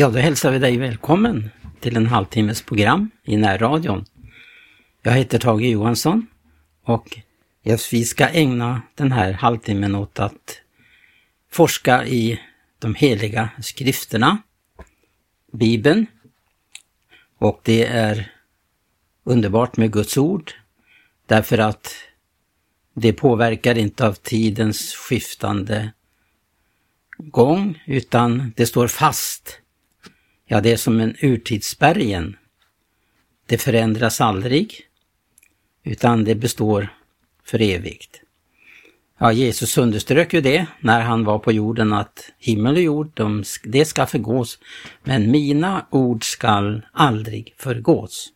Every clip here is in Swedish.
Ja, då hälsar vi dig välkommen till en halvtimmes program i närradion. Jag heter Tage Johansson och vi ska ägna den här halvtimmen åt att forska i de heliga skrifterna, Bibeln. Och det är underbart med Guds ord därför att det påverkar inte av tidens skiftande gång utan det står fast Ja, det är som en urtidsbergen. Det förändras aldrig, utan det består för evigt. Ja, Jesus underströk ju det när han var på jorden att himmel och jord, de, det ska förgås, men mina ord skall aldrig förgås.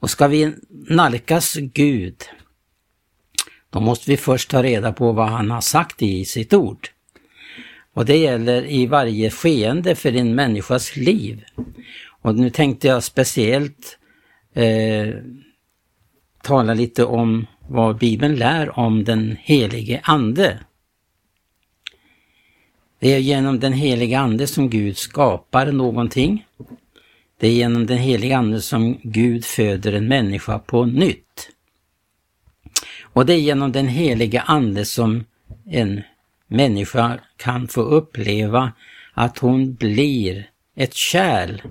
Och ska vi nalkas Gud, då måste vi först ta reda på vad han har sagt i sitt ord. Och det gäller i varje skeende för en människas liv. Och nu tänkte jag speciellt eh, tala lite om vad Bibeln lär om den helige Ande. Det är genom den helige Ande som Gud skapar någonting. Det är genom den helige Ande som Gud föder en människa på nytt. Och det är genom den helige Ande som en människa kan få uppleva att hon blir ett kärl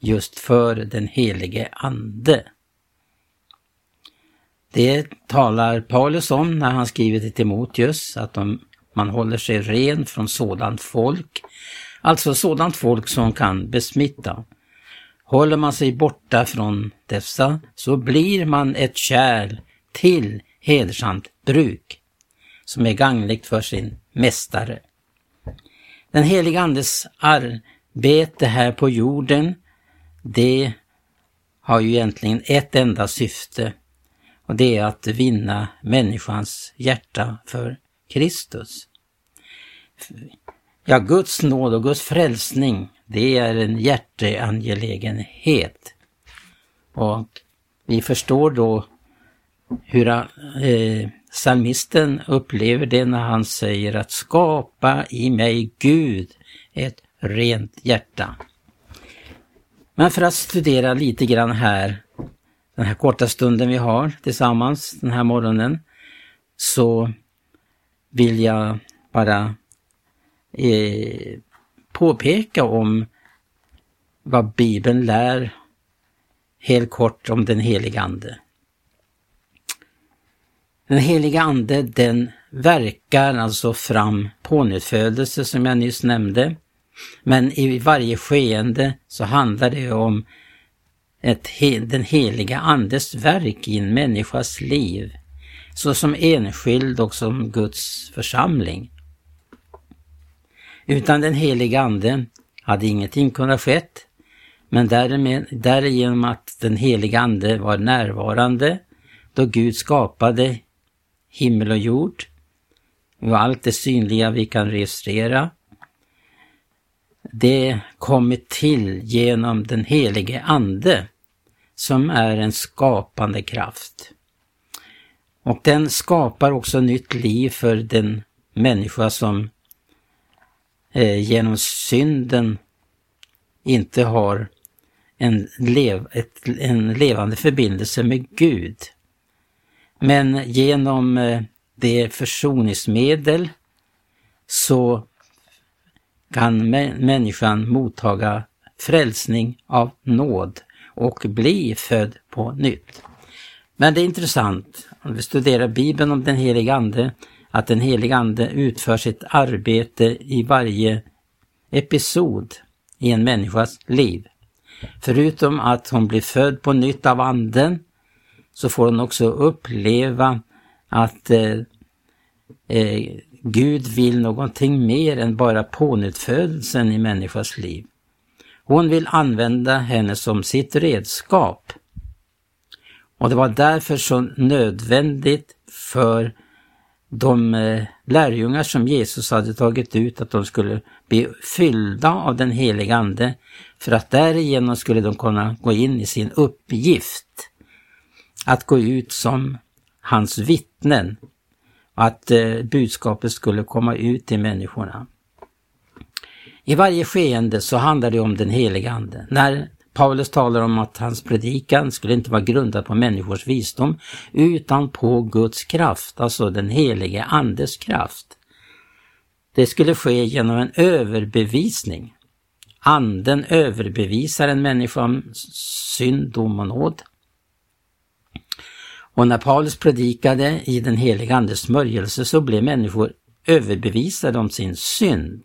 just för den helige Ande. Det talar Paulus om när han skriver till Timoteus, att de, man håller sig ren från sådant folk, alltså sådant folk som kan besmitta. Håller man sig borta från dessa så blir man ett kärl till hedersamt bruk som är gangligt för sin mästare. Den heliga Andes arbete här på jorden, det har ju egentligen ett enda syfte och det är att vinna människans hjärta för Kristus. Ja, Guds nåd och Guds frälsning, det är en hjärteangelägenhet. Och vi förstår då hur eh, Salmisten upplever det när han säger att skapa i mig Gud ett rent hjärta. Men för att studera lite grann här, den här korta stunden vi har tillsammans den här morgonen, så vill jag bara eh, påpeka om vad Bibeln lär helt kort om den heliga Ande. Den heliga Ande den verkar alltså fram pånyttfödelse som jag nyss nämnde. Men i varje skeende så handlar det om ett, den heliga Andes verk i en människas liv. Så som enskild och som Guds församling. Utan den heliga Ande hade ingenting kunnat skett. Men därigenom att den heliga Ande var närvarande då Gud skapade himmel och jord och allt det synliga vi kan registrera. Det kommer till genom den helige Ande som är en skapande kraft. Och den skapar också nytt liv för den människa som eh, genom synden inte har en, lev, ett, en levande förbindelse med Gud. Men genom eh, det försoningsmedel så kan människan mottaga frälsning av nåd och bli född på nytt. Men det är intressant, om vi studerar Bibeln om den helige Ande, att den helige Ande utför sitt arbete i varje episod i en människas liv. Förutom att hon blir född på nytt av Anden så får hon också uppleva att eh, eh, Gud vill någonting mer än bara pånyttfödelsen i människans liv. Hon vill använda henne som sitt redskap. Och det var därför så nödvändigt för de eh, lärjungar som Jesus hade tagit ut att de skulle bli fyllda av den heliga Ande för att därigenom skulle de kunna gå in i sin uppgift att gå ut som hans vittnen. Att eh, budskapet skulle komma ut till människorna. I varje skeende så handlar det om den helige Ande. När Paulus talar om att hans predikan skulle inte vara grundad på människors visdom utan på Guds kraft, alltså den helige Andes kraft. Det skulle ske genom en överbevisning. Anden överbevisar en människa om synd, dom och nåd. Och när Paulus predikade i den heliga Andes smörjelse så blev människor överbevisade om sin synd.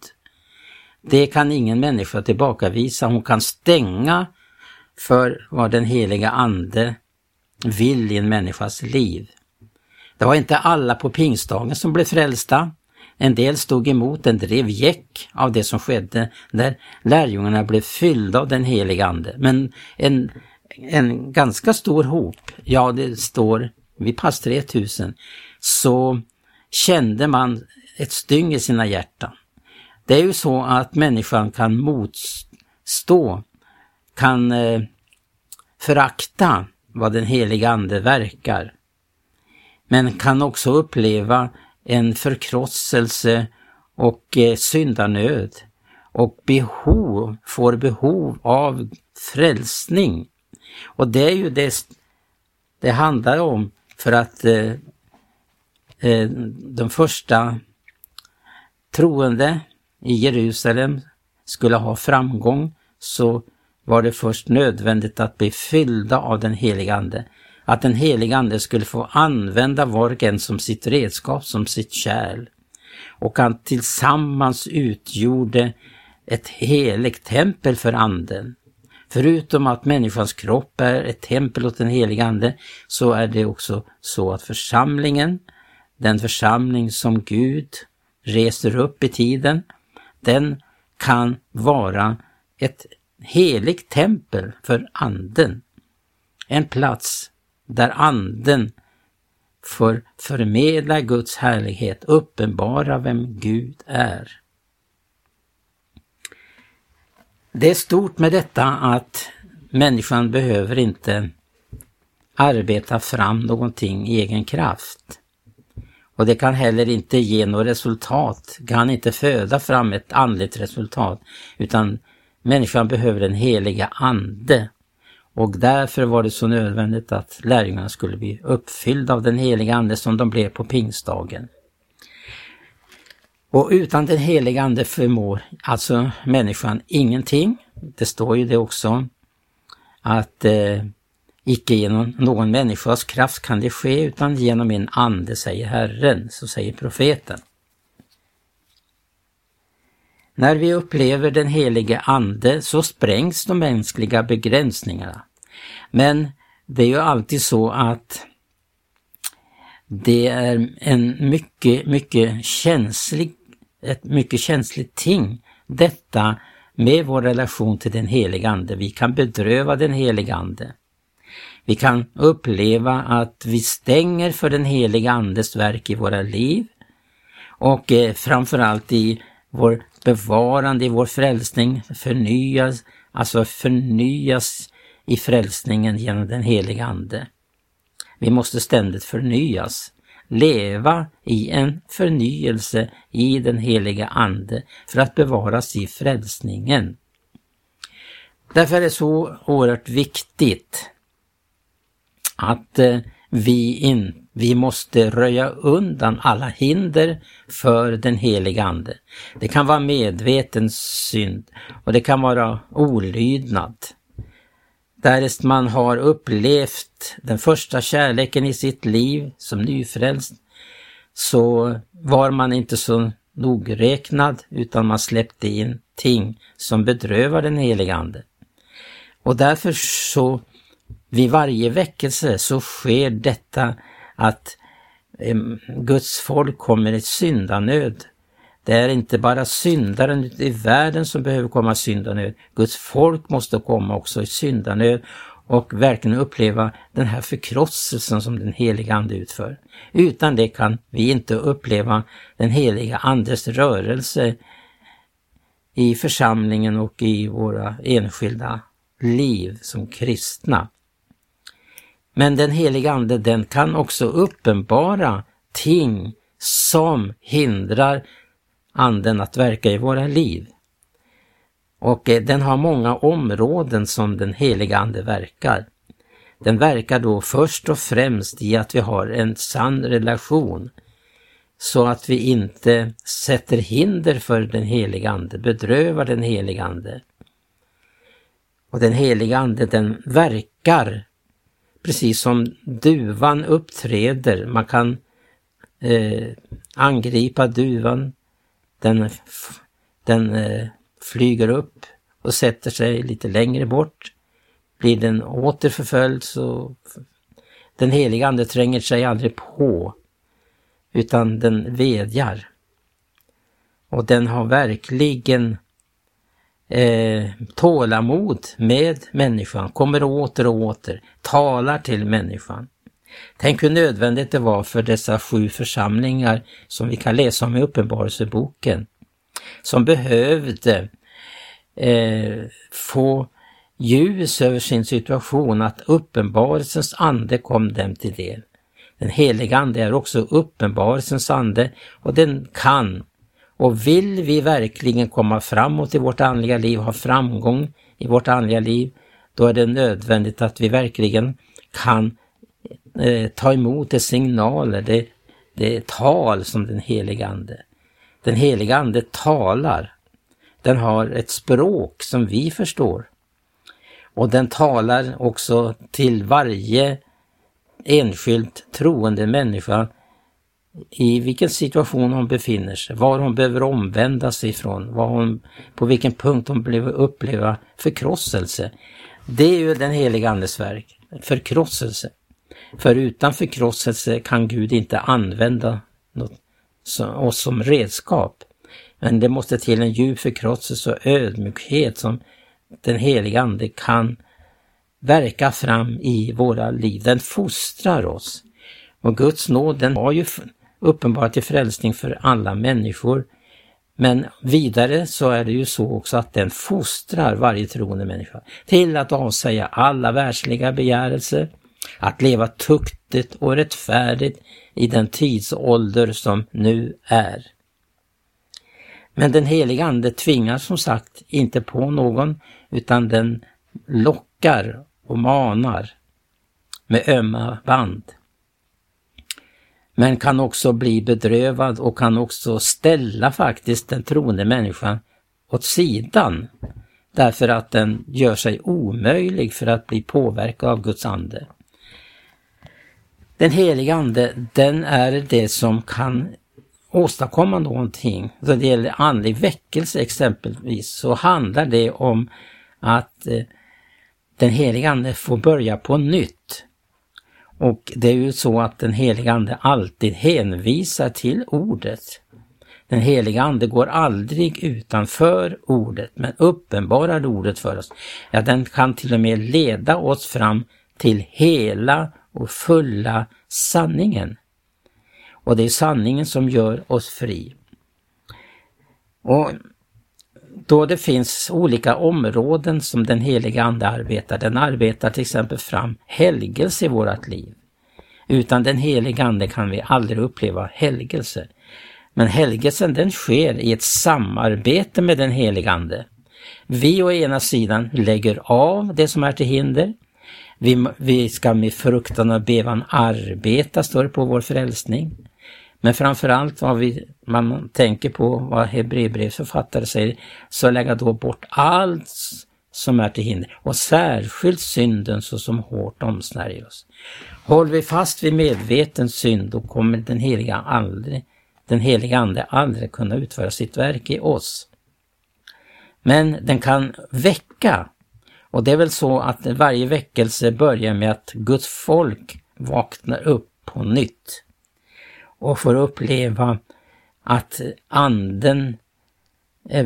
Det kan ingen människa tillbakavisa. Hon kan stänga för vad den heliga Ande vill i en människas liv. Det var inte alla på pingstdagen som blev frälsta. En del stod emot, en drev gäck av det som skedde när lärjungarna blev fyllda av den heliga Ande. Men en, en ganska stor hop, ja det står vid pass 3000, så kände man ett styng i sina hjärtan. Det är ju så att människan kan motstå, kan eh, förakta vad den heliga Ande verkar, men kan också uppleva en förkrosselse och eh, syndanöd och behov, får behov av frälsning. Och det är ju det det handlar om för att eh, eh, de första troende i Jerusalem skulle ha framgång så var det först nödvändigt att bli fyllda av den heliga Ande. Att den heliga Ande skulle få använda var och en som sitt redskap, som sitt kärl. Och att tillsammans utgjorde ett heligt tempel för Anden. Förutom att människans kropp är ett tempel åt den heliga Ande så är det också så att församlingen, den församling som Gud reser upp i tiden, den kan vara ett heligt tempel för anden. En plats där anden får förmedla Guds härlighet, uppenbara vem Gud är. Det är stort med detta att människan behöver inte arbeta fram någonting i egen kraft. Och det kan heller inte ge något resultat, kan inte föda fram ett andligt resultat, utan människan behöver den heliga Ande. Och därför var det så nödvändigt att lärjungarna skulle bli uppfyllda av den heliga Ande som de blev på pingstdagen. Och utan den heliga Ande förmår alltså människan ingenting. Det står ju det också att eh, icke genom någon människas kraft kan det ske utan genom min ande, säger Herren, så säger profeten. När vi upplever den helige Ande så sprängs de mänskliga begränsningarna. Men det är ju alltid så att det är en mycket, mycket känslig ett mycket känsligt ting, detta med vår relation till den helige Ande. Vi kan bedröva den helige Ande. Vi kan uppleva att vi stänger för den helige Andes verk i våra liv och eh, framförallt i vår bevarande, i vår frälsning förnyas, alltså förnyas i frälsningen genom den helige Ande. Vi måste ständigt förnyas leva i en förnyelse i den heliga Ande för att bevaras i frälsningen. Därför är det så oerhört viktigt att eh, vi, in, vi måste röja undan alla hinder för den heliga Ande. Det kan vara medveten synd och det kan vara olydnad. Därest man har upplevt den första kärleken i sitt liv som nyfrälst så var man inte så nogräknad utan man släppte in ting som bedrövar den helige Ande. Och därför så vid varje väckelse så sker detta att Guds folk kommer i syndanöd det är inte bara syndaren ute i världen som behöver komma i syndanöd. Guds folk måste komma också i syndanöd och verkligen uppleva den här förkrosselsen som den heliga Ande utför. Utan det kan vi inte uppleva den heliga Andes rörelse i församlingen och i våra enskilda liv som kristna. Men den heliga Ande den kan också uppenbara ting som hindrar anden att verka i våra liv. Och eh, den har många områden som den heliga Ande verkar. Den verkar då först och främst i att vi har en sann relation så att vi inte sätter hinder för den heliga Ande, bedrövar den heliga Ande. Och den heliga Ande den verkar precis som duvan uppträder. Man kan eh, angripa duvan, den, den eh, flyger upp och sätter sig lite längre bort. Blir den åter förföljd så den heliga Ande tränger sig aldrig på utan den vedjar. Och den har verkligen eh, tålamod med människan, kommer åter och åter, talar till människan. Tänk hur nödvändigt det var för dessa sju församlingar som vi kan läsa om i Uppenbarelseboken, som behövde eh, få ljus över sin situation, att uppenbarelsens ande kom dem till del. Den heliga ande är också uppenbarelsens ande och den kan och vill vi verkligen komma framåt i vårt andliga liv, ha framgång i vårt andliga liv, då är det nödvändigt att vi verkligen kan eh, ta emot de signaler, det, det tal som den heliga Ande. Den heliga Ande talar. Den har ett språk som vi förstår. Och den talar också till varje enskilt troende människa i vilken situation hon befinner sig, var hon behöver omvända sig ifrån, var hon, på vilken punkt hon behöver uppleva förkrosselse. Det är ju den heliga Andes verk, förkrosselse. För utan förkrosselse kan Gud inte använda något, oss som redskap. Men det måste till en djup förkrosselse och ödmjukhet som den heliga Ande kan verka fram i våra liv. Den fostrar oss. Och Guds nåd den har ju uppenbart till frälsning för alla människor. Men vidare så är det ju så också att den fostrar varje troende människa till att avsäga alla världsliga begärelser, att leva tuktigt och rättfärdigt i den tidsålder som nu är. Men den heliga Ande tvingar som sagt inte på någon utan den lockar och manar med ömma band men kan också bli bedrövad och kan också ställa faktiskt den troende människan åt sidan därför att den gör sig omöjlig för att bli påverkad av Guds ande. Den heliga ande, den är det som kan åstadkomma någonting. Så det gäller andlig väckelse exempelvis, så handlar det om att eh, den heliga ande får börja på nytt. Och det är ju så att den heliga Ande alltid hänvisar till ordet. Den heliga Ande går aldrig utanför ordet, men uppenbarar ordet för oss. Ja, den kan till och med leda oss fram till hela och fulla sanningen. Och det är sanningen som gör oss fri. Och då det finns olika områden som den heliga Ande arbetar. Den arbetar till exempel fram helgelse i vårt liv. Utan den heliga Ande kan vi aldrig uppleva helgelse. Men helgelsen den sker i ett samarbete med den heliga Ande. Vi å ena sidan lägger av det som är till hinder. Vi, vi ska med fruktan och bevan arbeta, står det på vår frälsning. Men framförallt vad vi, man tänker på, vad Hebreerbrevsförfattare säger, så lägga då bort allt som är till hinder och särskilt synden såsom hårt omsnärjer oss. Håller vi fast vid medveten synd då kommer den heliga, aldrig, den heliga Ande aldrig kunna utföra sitt verk i oss. Men den kan väcka och det är väl så att varje väckelse börjar med att Guds folk vaknar upp på nytt och får uppleva att anden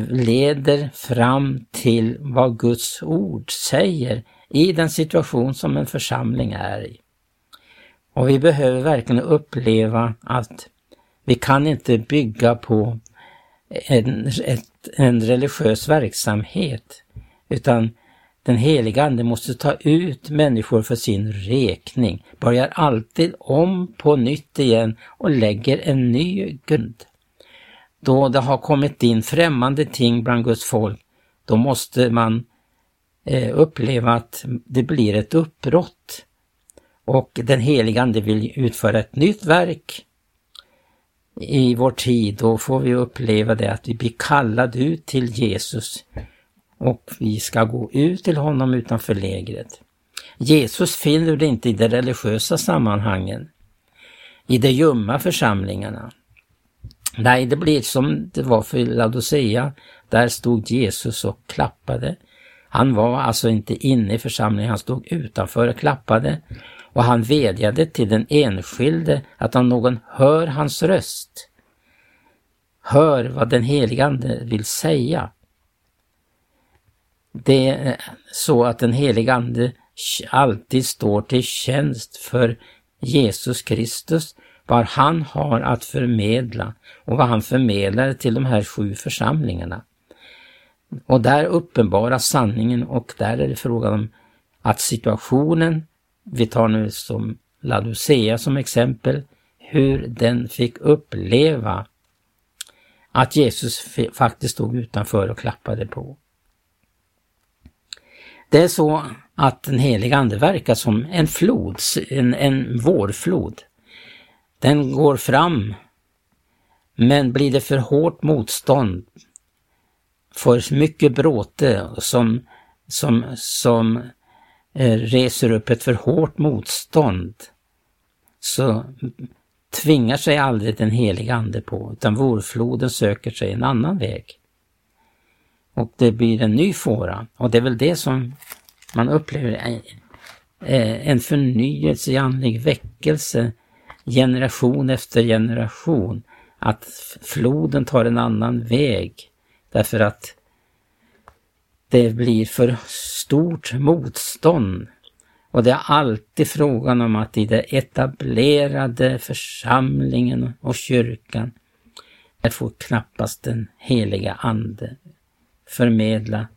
leder fram till vad Guds ord säger i den situation som en församling är i. Och vi behöver verkligen uppleva att vi kan inte bygga på en, ett, en religiös verksamhet utan den heliga Ande måste ta ut människor för sin räkning, börjar alltid om på nytt igen och lägger en ny grund. Då det har kommit in främmande ting bland Guds folk, då måste man eh, uppleva att det blir ett uppbrott och den heliga Ande vill utföra ett nytt verk i vår tid. Då får vi uppleva det att vi blir kallade ut till Jesus och vi ska gå ut till honom utanför lägret. Jesus finner det inte i de religiösa sammanhangen, i de ljumma församlingarna. Nej, det blir som det var för Laodicea. Där stod Jesus och klappade. Han var alltså inte inne i församlingen, han stod utanför och klappade. Och han vädjade till den enskilde att om någon hör hans röst, hör vad den helige Ande vill säga. Det är så att den helige Ande alltid står till tjänst för Jesus Kristus, vad han har att förmedla och vad han förmedlar till de här sju församlingarna. Och där uppenbaras sanningen och där är det frågan om att situationen, vi tar nu som Laodicea som exempel, hur den fick uppleva att Jesus faktiskt stod utanför och klappade på. Det är så att den heliga Ande verkar som en flod, en, en vårflod. Den går fram, men blir det för hårt motstånd, för mycket bråte som, som, som eh, reser upp ett för hårt motstånd, så tvingar sig aldrig den heliga Ande på, utan vårfloden söker sig en annan väg. Och det blir en ny fåra och det är väl det som man upplever eh, eh, en förnyelse i andlig väckelse generation efter generation. Att floden tar en annan väg därför att det blir för stort motstånd. Och det är alltid frågan om att i den etablerade församlingen och kyrkan, där får knappast den heliga Ande förmedla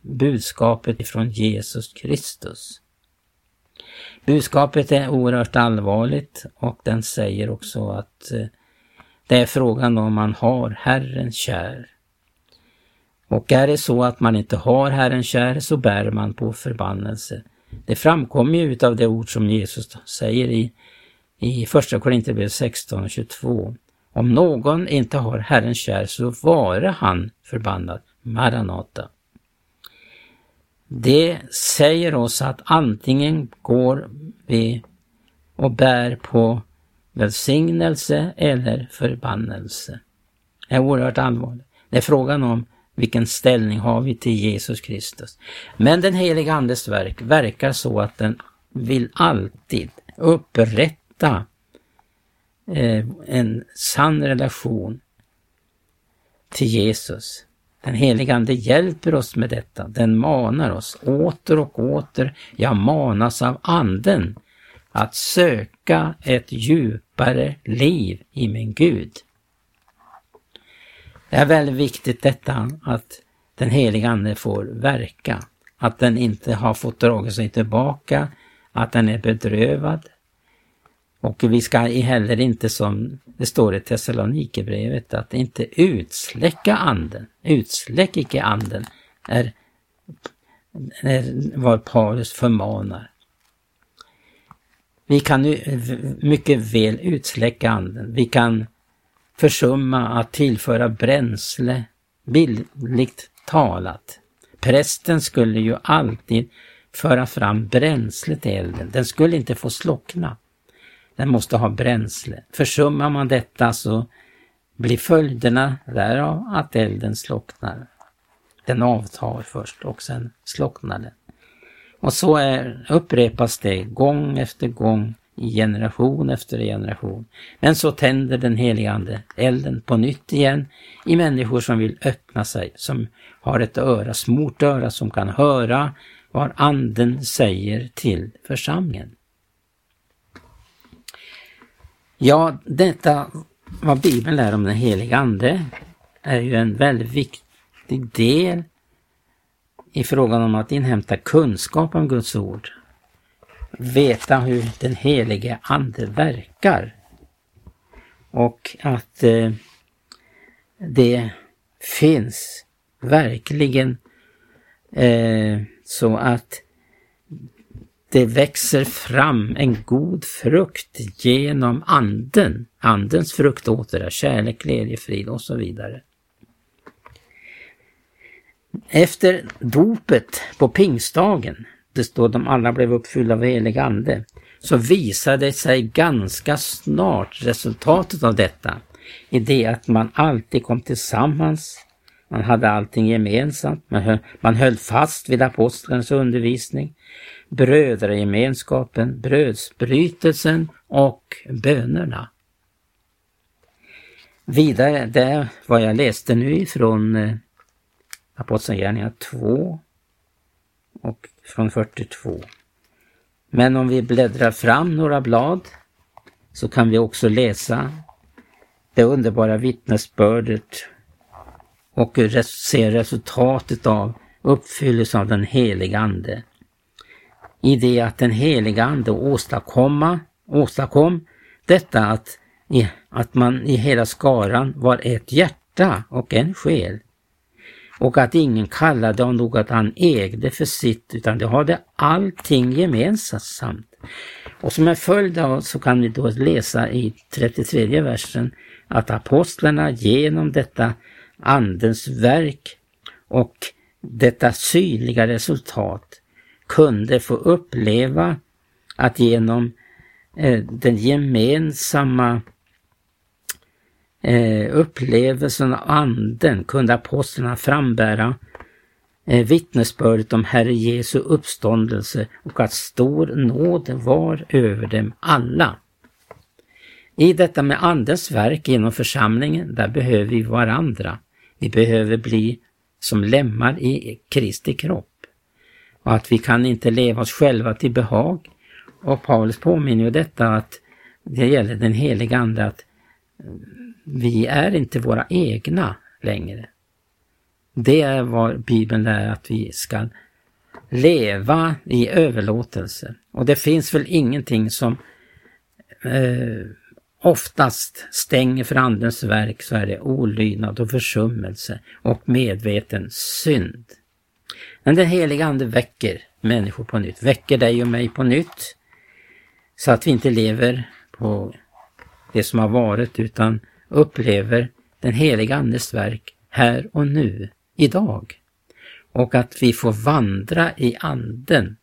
budskapet ifrån Jesus Kristus. Budskapet är oerhört allvarligt och den säger också att eh, det är frågan om man har Herren kär. Och är det så att man inte har Herren kär så bär man på förbannelse. Det framkommer ju utav det ord som Jesus säger i, i första Korinthierbrevet 16 och 22. Om någon inte har Herren kär så vare han förbannad. Maranata. Det säger oss att antingen går vi och bär på välsignelse eller förbannelse. Det är oerhört allvarligt. Det är frågan om vilken ställning har vi till Jesus Kristus. Men den heliga Andes verk verkar så att den vill alltid upprätta eh, en sann relation till Jesus. Den helige Ande hjälper oss med detta. Den manar oss åter och åter, ja manas av Anden, att söka ett djupare liv i min Gud. Det är väldigt viktigt detta att den heliga Ande får verka. Att den inte har fått dra sig tillbaka, att den är bedrövad, och vi ska heller inte som det står i Thessalonikerbrevet att inte utsläcka anden. Utsläck icke anden är, är vad Paulus förmanar. Vi kan mycket väl utsläcka anden. Vi kan försumma att tillföra bränsle, bildligt talat. Prästen skulle ju alltid föra fram bränsle till elden. Den skulle inte få slockna. Den måste ha bränsle. Försummar man detta så blir följderna därav att elden slocknar. Den avtar först och sen slocknar den. Och så är, upprepas det gång efter gång, i generation efter generation. Men så tänder den helige Ande elden på nytt igen i människor som vill öppna sig, som har ett öra, smort öra som kan höra vad Anden säger till församlingen. Ja, detta vad Bibeln lär om den heliga Ande är ju en väldigt viktig del i frågan om att inhämta kunskap om Guds ord. Veta hur den helige Ande verkar. Och att eh, det finns verkligen Eh, så att det växer fram en god frukt genom anden. Andens frukt åter är kärlek, glädje, frid och så vidare. Efter dopet på pingstdagen, det står de alla blev uppfyllda av helig ande, så visade sig ganska snart resultatet av detta i det att man alltid kom tillsammans, man hade allting gemensamt, man höll, man höll fast vid apostlarnas undervisning, brödragemenskapen, brödsbrytelsen och bönerna. Vidare, det vad jag läste nu ifrån eh, Apostlagärningarna 2 och från 42. Men om vi bläddrar fram några blad så kan vi också läsa det underbara vittnesbördet och se resultatet av uppfyllelsen av den heliga Ande. I det att den heliga Ande åstadkomma, åstadkom detta att, att man i hela skaran var ett hjärta och en själ och att ingen kallade av något han ägde för sitt utan de hade allting gemensamt. Och som en följd av så kan vi då läsa i 33 versen att apostlarna genom detta andens verk och detta synliga resultat kunde få uppleva att genom eh, den gemensamma eh, upplevelsen av anden kunde apostlarna frambära eh, vittnesbördet om Herre Jesu uppståndelse och att stor nåd var över dem alla. I detta med Andens verk genom församlingen, där behöver vi varandra. Vi behöver bli som lemmar i Kristi kropp. Och att vi kan inte leva oss själva till behag. Och Paulus påminner ju detta att det gäller den heliga Ande att eh, vi är inte våra egna längre. Det är vad Bibeln lär att vi ska leva i överlåtelse. Och det finns väl ingenting som eh, oftast stänger för Andens verk så är det olydnad och försummelse och medveten synd. Men den heliga Ande väcker människor på nytt, väcker dig och mig på nytt så att vi inte lever på det som har varit utan upplever den heliga Andes verk här och nu, idag. Och att vi får vandra i anden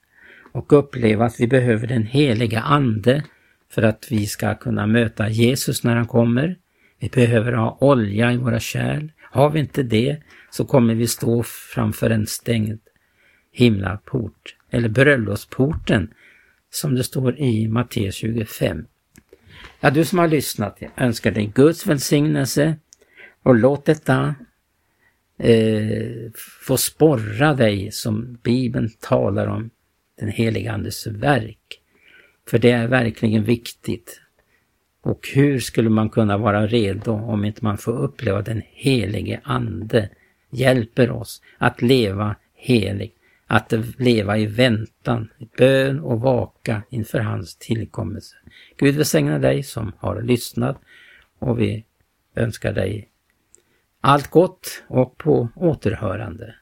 och uppleva att vi behöver den heliga Ande för att vi ska kunna möta Jesus när han kommer. Vi behöver ha olja i våra kärl. Har vi inte det så kommer vi stå framför en stängd himlaport, eller bröllopsporten, som det står i Matteus 25. Ja, du som har lyssnat, jag önskar dig Guds välsignelse och låt detta eh, få sporra dig som Bibeln talar om den heliga Andes verk. För det är verkligen viktigt. Och hur skulle man kunna vara redo om inte man får uppleva den helige Ande hjälper oss att leva heligt, att leva i väntan, i bön och vaka inför hans tillkommelse. Gud välsigna dig som har lyssnat och vi önskar dig allt gott och på återhörande.